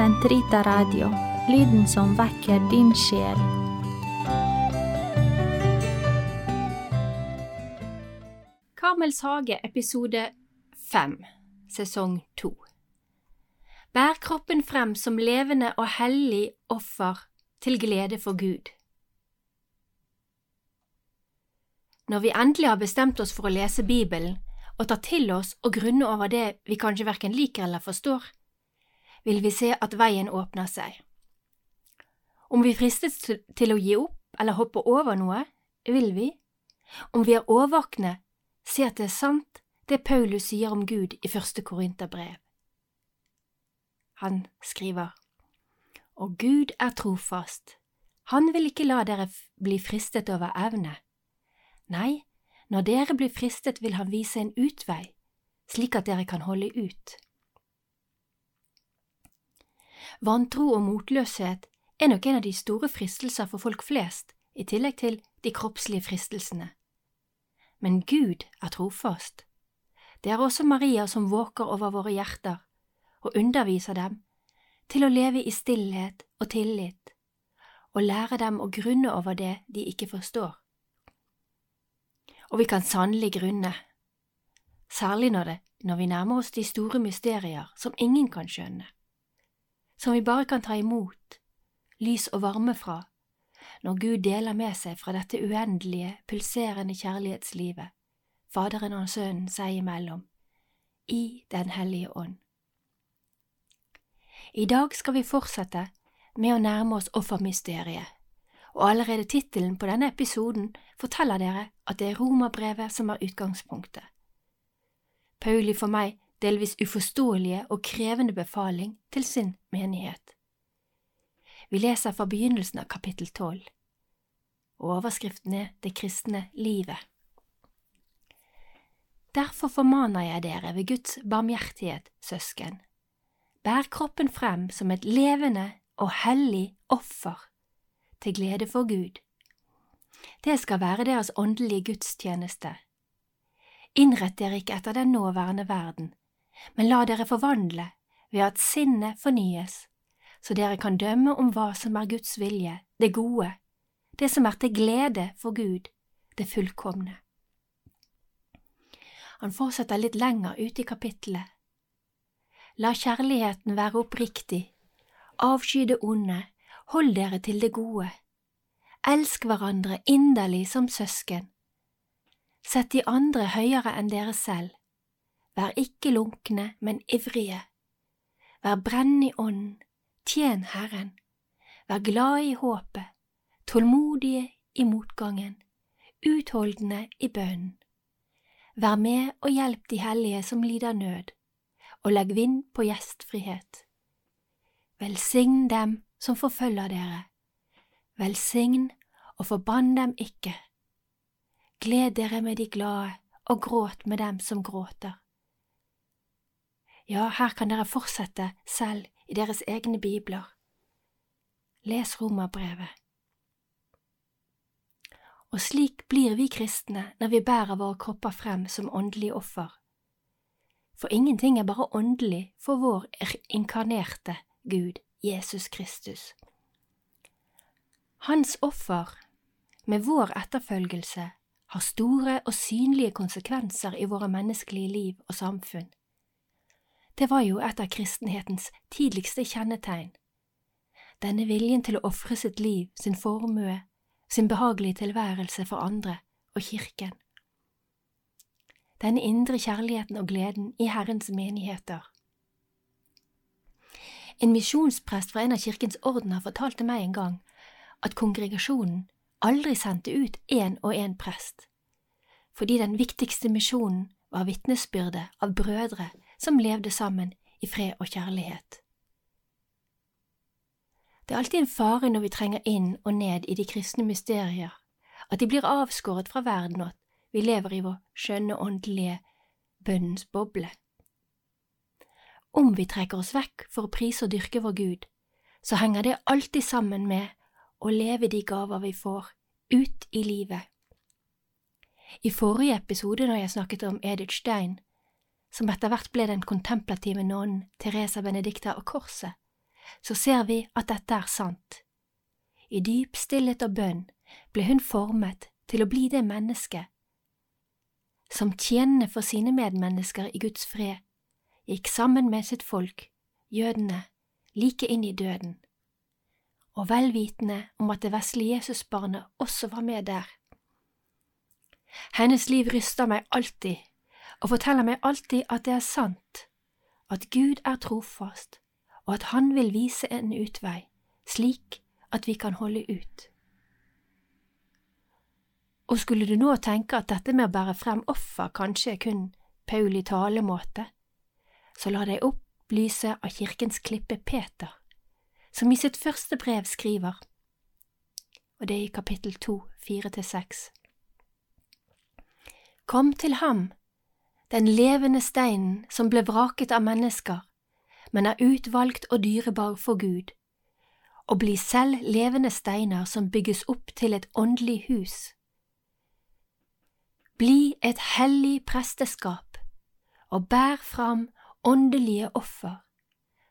Sentrita Radio, lyden som vekker din sjel. Kamels hage, episode fem, sesong to. Bær kroppen frem som levende og hellig offer til glede for Gud. Når vi endelig har bestemt oss for å lese Bibelen og ta til oss og grunne over det vi kanskje verken liker eller forstår, vil vi se at veien åpner seg. Om vi fristes til å gi opp eller hoppe over noe, vil vi, om vi er årvåkne, se at det er sant det Paulus sier om Gud i første Korinterbrev. Han skriver, Og Gud er trofast, han vil ikke la dere bli fristet over evne. Nei, når dere blir fristet vil han vise en utvei, slik at dere kan holde ut. Vantro og motløshet er nok en av de store fristelser for folk flest, i tillegg til de kroppslige fristelsene. Men Gud er trofast. Det er også Maria som våker over våre hjerter og underviser dem til å leve i stillhet og tillit, og lære dem å grunne over det de ikke forstår. Og vi kan sannelig grunne, særlig når, det, når vi nærmer oss de store mysterier som ingen kan skjønne, som vi bare kan ta imot, lys og varme fra, når Gud deler med seg fra dette uendelige, pulserende kjærlighetslivet Faderen og Sønnen seg imellom, i Den hellige ånd. I dag skal vi fortsette med å nærme oss offermysteriet, og allerede tittelen på denne episoden forteller dere at det er romerbrevet som er utgangspunktet. Pauli for meg delvis uforståelige og krevende befaling til sin menighet. Vi leser fra begynnelsen av kapittel tolv, overskriften er Det kristne livet. Derfor formaner jeg dere ved Guds barmhjertighet, søsken, bær kroppen frem som et levende og hellig offer til glede for Gud. Det skal være deres åndelige gudstjeneste. Innrett dere ikke etter den nåværende verden, men la dere forvandle ved at sinnet fornyes, så dere kan dømme om hva som er Guds vilje, det gode, det som er til glede for Gud, det fullkomne. Han fortsetter litt lenger ute i kapittelet. La kjærligheten være oppriktig, avsky det onde, hold dere til det gode. Elsk hverandre inderlig som søsken. Sett de andre høyere enn dere selv. Vær ikke lunkne, men ivrige. Vær brennende i ånden, tjen Herren. Vær glad i håpet, tålmodige i motgangen, utholdende i bønnen. Vær med og hjelp de hellige som lider nød, og legg vind på gjestfrihet. Velsign dem som forfølger dere. Velsign og forbann dem ikke. Gled dere med de glade og gråt med dem som gråter. Ja, her kan dere fortsette selv i deres egne bibler. Les romerbrevet. Og slik blir vi kristne når vi bærer våre kropper frem som åndelige offer. For ingenting er bare åndelig for vår inkarnerte Gud, Jesus Kristus. Hans offer, med vår etterfølgelse, har store og synlige konsekvenser i våre menneskelige liv og samfunn. Det var jo et av kristenhetens tidligste kjennetegn. Denne viljen til å ofre sitt liv, sin formue, sin behagelige tilværelse for andre og kirken. Denne indre kjærligheten og gleden i Herrens menigheter. En misjonsprest fra en av kirkens ordener fortalte meg en gang at kongregasjonen aldri sendte ut én og én prest, fordi den viktigste misjonen var vitnesbyrdet av brødre som levde sammen i fred og kjærlighet. Det er alltid en fare når vi trenger inn og ned i de kristne mysterier, at de blir avskåret fra verden og at vi lever i vår skjønne åndelige bønnens boble. Om vi trekker oss vekk for å prise og dyrke vår Gud, så henger det alltid sammen med å leve de gaver vi får, ut i livet. I forrige episode når jeg snakket om Edith Stein, som etter hvert ble den kontemplative nonnen Teresa Benedicta av Korset, så ser vi at dette er sant. I dyp stillhet og bønn ble hun formet til å bli det mennesket som tjenende for sine medmennesker i Guds fred, gikk sammen med sitt folk, jødene, like inn i døden, og vel vitende om at det vesle Jesusbarnet også var med der. Hennes liv ryster meg alltid og forteller meg alltid at det er sant, at Gud er trofast, og at Han vil vise en utvei, slik at vi kan holde ut. Og skulle du nå tenke at dette med å bære frem offer kanskje er kun Paul i talemåte, så la deg opplyse av kirkens klippe Peter, som i sitt første brev skriver, og det er i kapittel to, fire til seks. Kom til ham, den levende steinen som ble vraket av mennesker, men er utvalgt og dyrebar for Gud, og bli selv levende steiner som bygges opp til et åndelig hus. Bli et hellig presteskap og bær fram åndelige offer,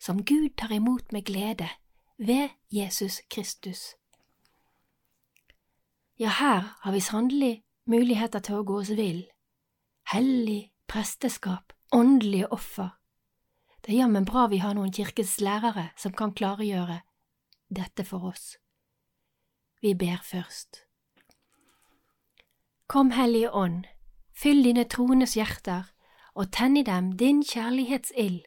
som Gud tar imot med glede ved Jesus Kristus. Ja, her har vi sannelig muligheter til å gå oss vill. Hellig presteskap, åndelige offer. Det er jammen bra vi har noen kirkens lærere som kan klargjøre dette for oss. Vi ber først. Kom, Hellige Ånd, fyll dine troendes hjerter og tenn i dem din kjærlighetsild,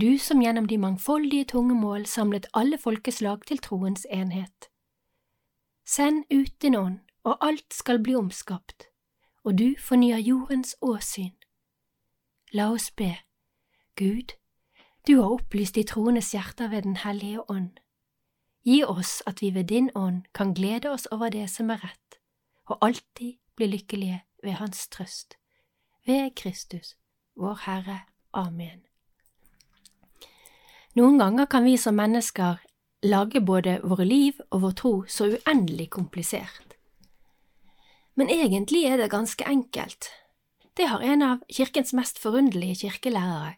du som gjennom de mangfoldige tungemål samlet alle folkeslag til troens enhet. Send ut din ånd, og alt skal bli omskapt og du fornyer jordens åsyn. La oss be. Gud, du har opplyst de troendes hjerter ved Den hellige ånd. Gi oss at vi ved din ånd kan glede oss over det som er rett, og alltid bli lykkelige ved Hans trøst. Ved Kristus, vår Herre. Amen. Noen ganger kan vi som mennesker lage både våre liv og vår tro så uendelig komplisert. Men egentlig er det ganske enkelt. Det har en av kirkens mest forunderlige kirkelærere,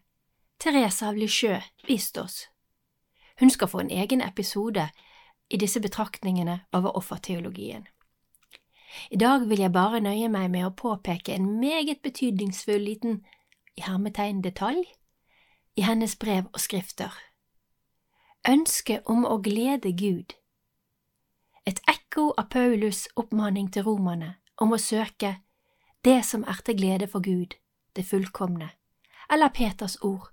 Therese av Lisieux, vist oss. Hun skal få en egen episode i disse betraktningene over offerteologien. I dag vil jeg bare nøye meg med å påpeke en meget betydningsfull liten i hermetegn detalj i hennes brev og skrifter. Ønsket om å glede Gud. Et ekko av Paulus' oppmaning til romerne om å søke det som er til glede for Gud, det fullkomne, eller Peters ord,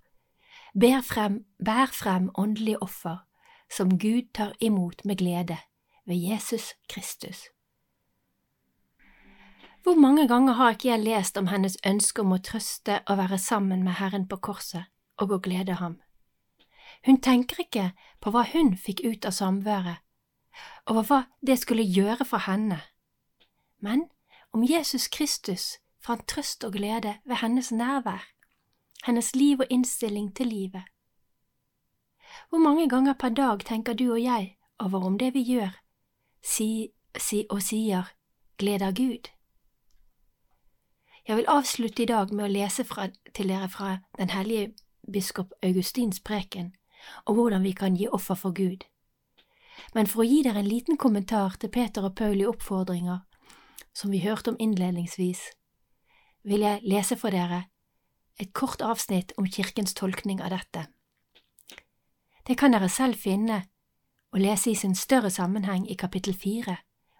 bær frem, bær frem åndelige offer som Gud tar imot med glede ved Jesus Kristus. Hvor mange ganger har ikke jeg lest om hennes ønske om å trøste og være sammen med Herren på korset og å glede ham? Hun tenker ikke på hva hun fikk ut av samværet, og hva det skulle gjøre for henne, men om Jesus Kristus fant trøst og glede ved hennes nærvær, hennes liv og innstilling til livet. Hvor mange ganger per dag tenker du og jeg over om det vi gjør, si, si og sier, gleder Gud? Jeg vil avslutte i dag med å lese fra, til dere fra den hellige biskop Augustins preken om hvordan vi kan gi offer for Gud. Men for å gi dere en liten kommentar til Peter og Paul i oppfordringer som vi hørte om innledningsvis, vil jeg lese for dere et kort avsnitt om kirkens tolkning av dette. Det kan dere selv finne og lese i sin større sammenheng i kapittel fire,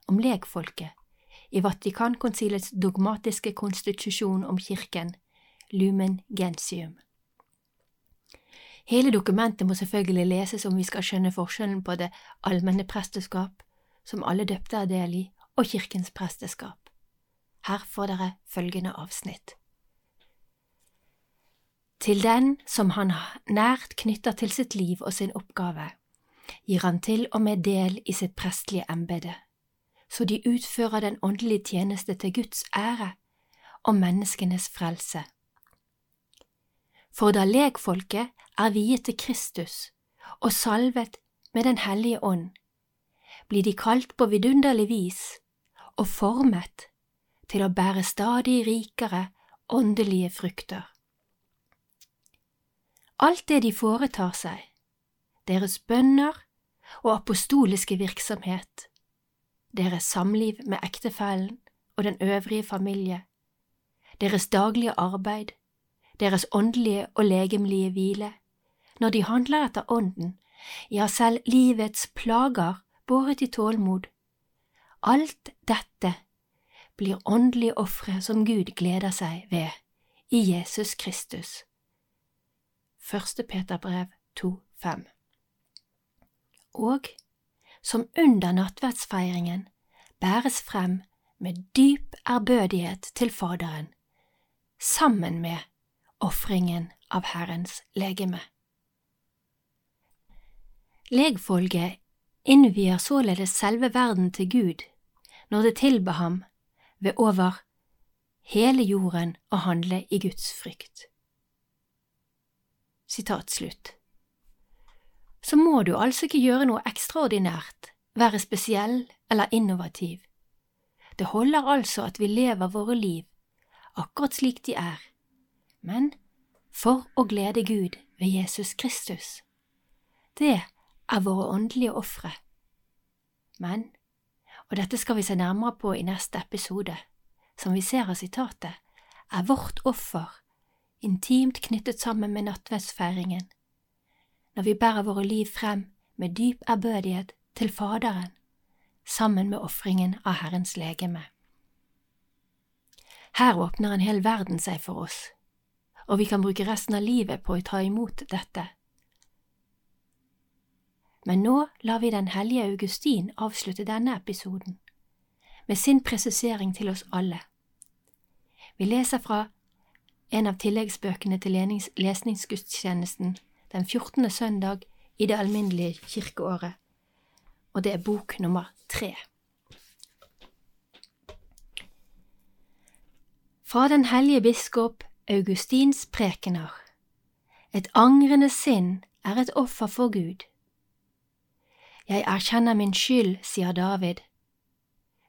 om lekfolket, i Vatikankonsilets dogmatiske konstitusjon om kirken, Lumen Gentium. Hele dokumentet må selvfølgelig leses om vi skal skjønne forskjellen på det allmenne presteskap, som alle døpte er del i, og kirkens presteskap. Her får dere følgende avsnitt. Til den som han nært knytter til sitt liv og sin oppgave, gir han til og med del i sitt prestlige embete, så de utfører den åndelige tjeneste til Guds ære og menneskenes frelse. For da legfolket er viet til Kristus og salvet med Den hellige ånd, blir de kalt på vidunderlig vis og formet til å bære stadig rikere åndelige frukter. Alt det de foretar seg, deres bønner og apostoliske virksomhet, deres samliv med ektefellen og den øvrige familie, deres daglige arbeid, deres åndelige og legemlige hvile, når de handler etter Ånden, ja, selv livets plager båret i tålmod. Alt dette blir åndelige ofre som Gud gleder seg ved i Jesus Kristus. Første Peterbrev 2,5 Og som under nattverdsfeiringen bæres frem med dyp ærbødighet til Faderen, sammen med ofringen av Herrens legeme. Legfolget innvier således selve verden til Gud når det tilber ham ved over hele jorden å handle i Guds frykt. Sitat slutt. Så må du altså ikke gjøre noe ekstraordinært, være spesiell eller innovativ. Det holder altså at vi lever våre liv akkurat slik de er, men for å glede Gud ved Jesus Kristus. Det er våre åndelige ofre. Men, og dette skal vi se nærmere på i neste episode, som vi ser av sitatet, er vårt offer intimt knyttet sammen med nattverdsfeiringen, når vi bærer våre liv frem med dyp ærbødighet til Faderen, sammen med ofringen av Herrens legeme. Her åpner en hel verden seg for oss, og vi kan bruke resten av livet på å ta imot dette. Men nå lar vi den hellige Augustin avslutte denne episoden med sin presisering til oss alle. Vi leser fra en av tilleggsbøkene til lesningsgudstjenesten den 14. søndag i det alminnelige kirkeåret, og det er bok nummer tre. Fra den hellige biskop Augustins prekener Et angrende sinn er et offer for Gud. Jeg erkjenner min skyld, sier David.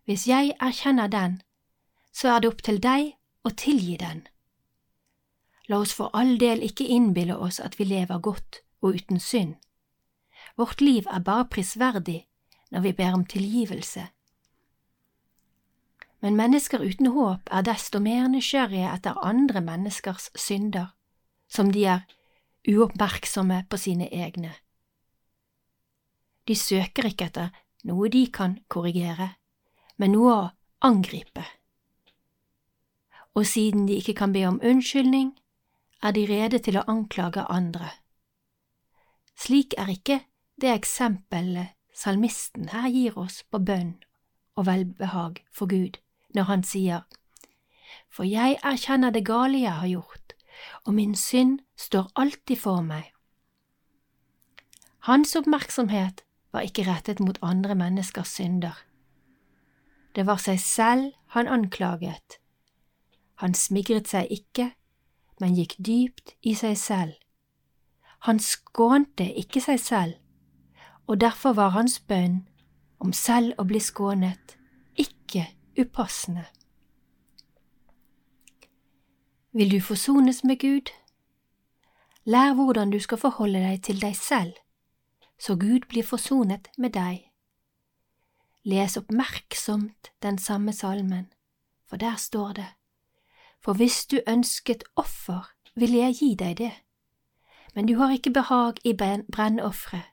Hvis jeg erkjenner den, så er det opp til deg å tilgi den. La oss for all del ikke innbille oss at vi lever godt og uten synd. Vårt liv er bare prisverdig når vi ber om tilgivelse. Men mennesker uten håp er desto mer nysgjerrige etter andre menneskers synder, som de er uoppmerksomme på sine egne. De søker ikke etter noe de kan korrigere, men noe å angripe. Og siden de ikke kan be om unnskyldning, er de rede til å anklage andre. Slik er ikke det eksempelet salmisten her gir oss på bønn og velbehag for Gud når han sier, For jeg erkjenner det gale jeg har gjort, og min synd står alltid for meg. Hans oppmerksomhet var ikke rettet mot andre menneskers synder. Det var seg selv han anklaget. Han smigret seg ikke, men gikk dypt i seg selv. Han skånte ikke seg selv, og derfor var hans bønn om selv å bli skånet ikke upassende. Vil du forsones med Gud? Lær hvordan du skal forholde deg til deg selv, så Gud blir forsonet med deg. Les oppmerksomt den samme salmen, for der står det, For hvis du ønsket offer, ville jeg gi deg det, men du har ikke behag i brennofferet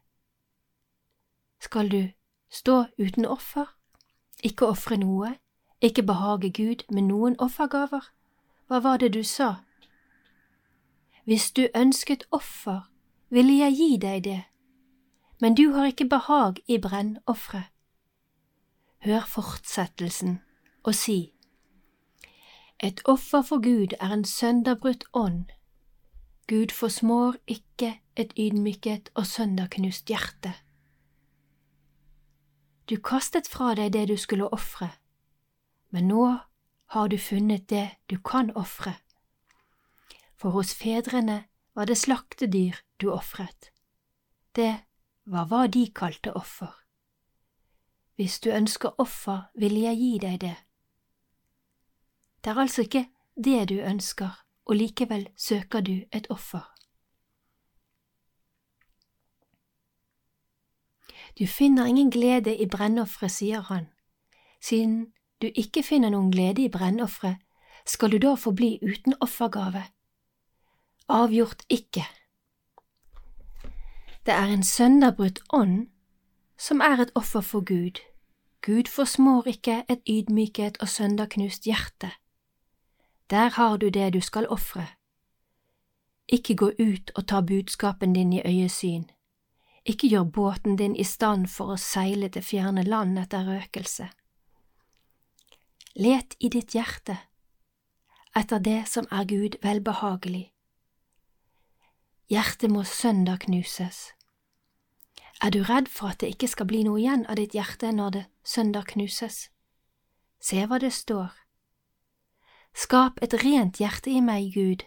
skal du stå uten offer, ikke ofre noe, ikke behage Gud med noen offergaver? Hva var det du sa? Hvis du ønsket offer, ville jeg gi deg det, men du har ikke behag i brennofferet. Hør fortsettelsen og si, Et offer for Gud er en sønderbrutt ånd. Gud forsmår ikke et ydmyket og sønderknust hjerte. Du kastet fra deg det du skulle ofre, men nå har du funnet det du kan ofre. For hos fedrene var det slaktedyr du ofret. Det var hva de kalte offer. Hvis du ønsker offer, vil jeg gi deg det. Det er altså ikke det du ønsker, og likevel søker du et offer. Du finner ingen glede i brennofferet, sier han. Siden du ikke finner noen glede i brennofferet, skal du da forbli uten offergave? Avgjort ikke. Det er en sønderbrutt ånd som er et offer for Gud. Gud forsmår ikke et ydmyket og sønderknust hjerte. Der har du det du skal ofre. Ikke gå ut og ta budskapen din i øyesyn. Ikke gjør båten din i stand for å seile til fjerne land etter røkelse. Let i ditt hjerte etter det som er Gud velbehagelig. Hjertet må sønderknuses. knuses. Er du redd for at det ikke skal bli noe igjen av ditt hjerte når det søndag knuses? Se hva det står. Skap et rent hjerte i meg, Gud.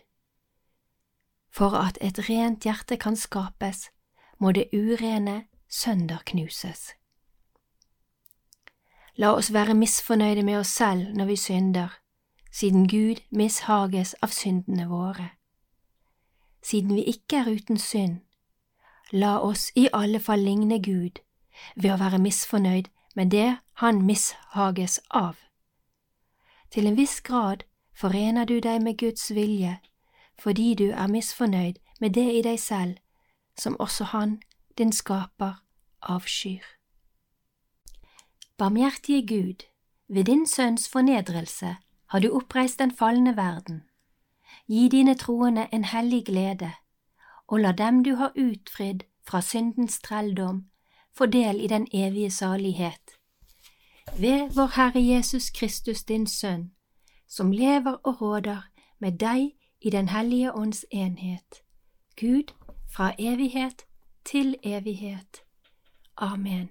For at et rent hjerte kan skapes, må det urene søndag knuses. La oss være misfornøyde med oss selv når vi synder, siden Gud mishages av syndene våre. Siden vi ikke er uten synd, la oss i alle fall ligne Gud ved å være misfornøyd med det Han mishages av. Til en viss grad forener du deg med Guds vilje fordi du er misfornøyd med det i deg selv som også Han, din skaper, avskyr. Barmhjertige Gud, ved din sønns fornedrelse har du oppreist den falne verden. Gi dine troende en hellig glede og la dem du har utfridd fra syndens trelldom, få del i den evige salighet. Ved vår Herre Jesus Kristus, din Sønn, som lever og råder med deg i Den hellige ånds enhet, Gud fra evighet til evighet. Amen.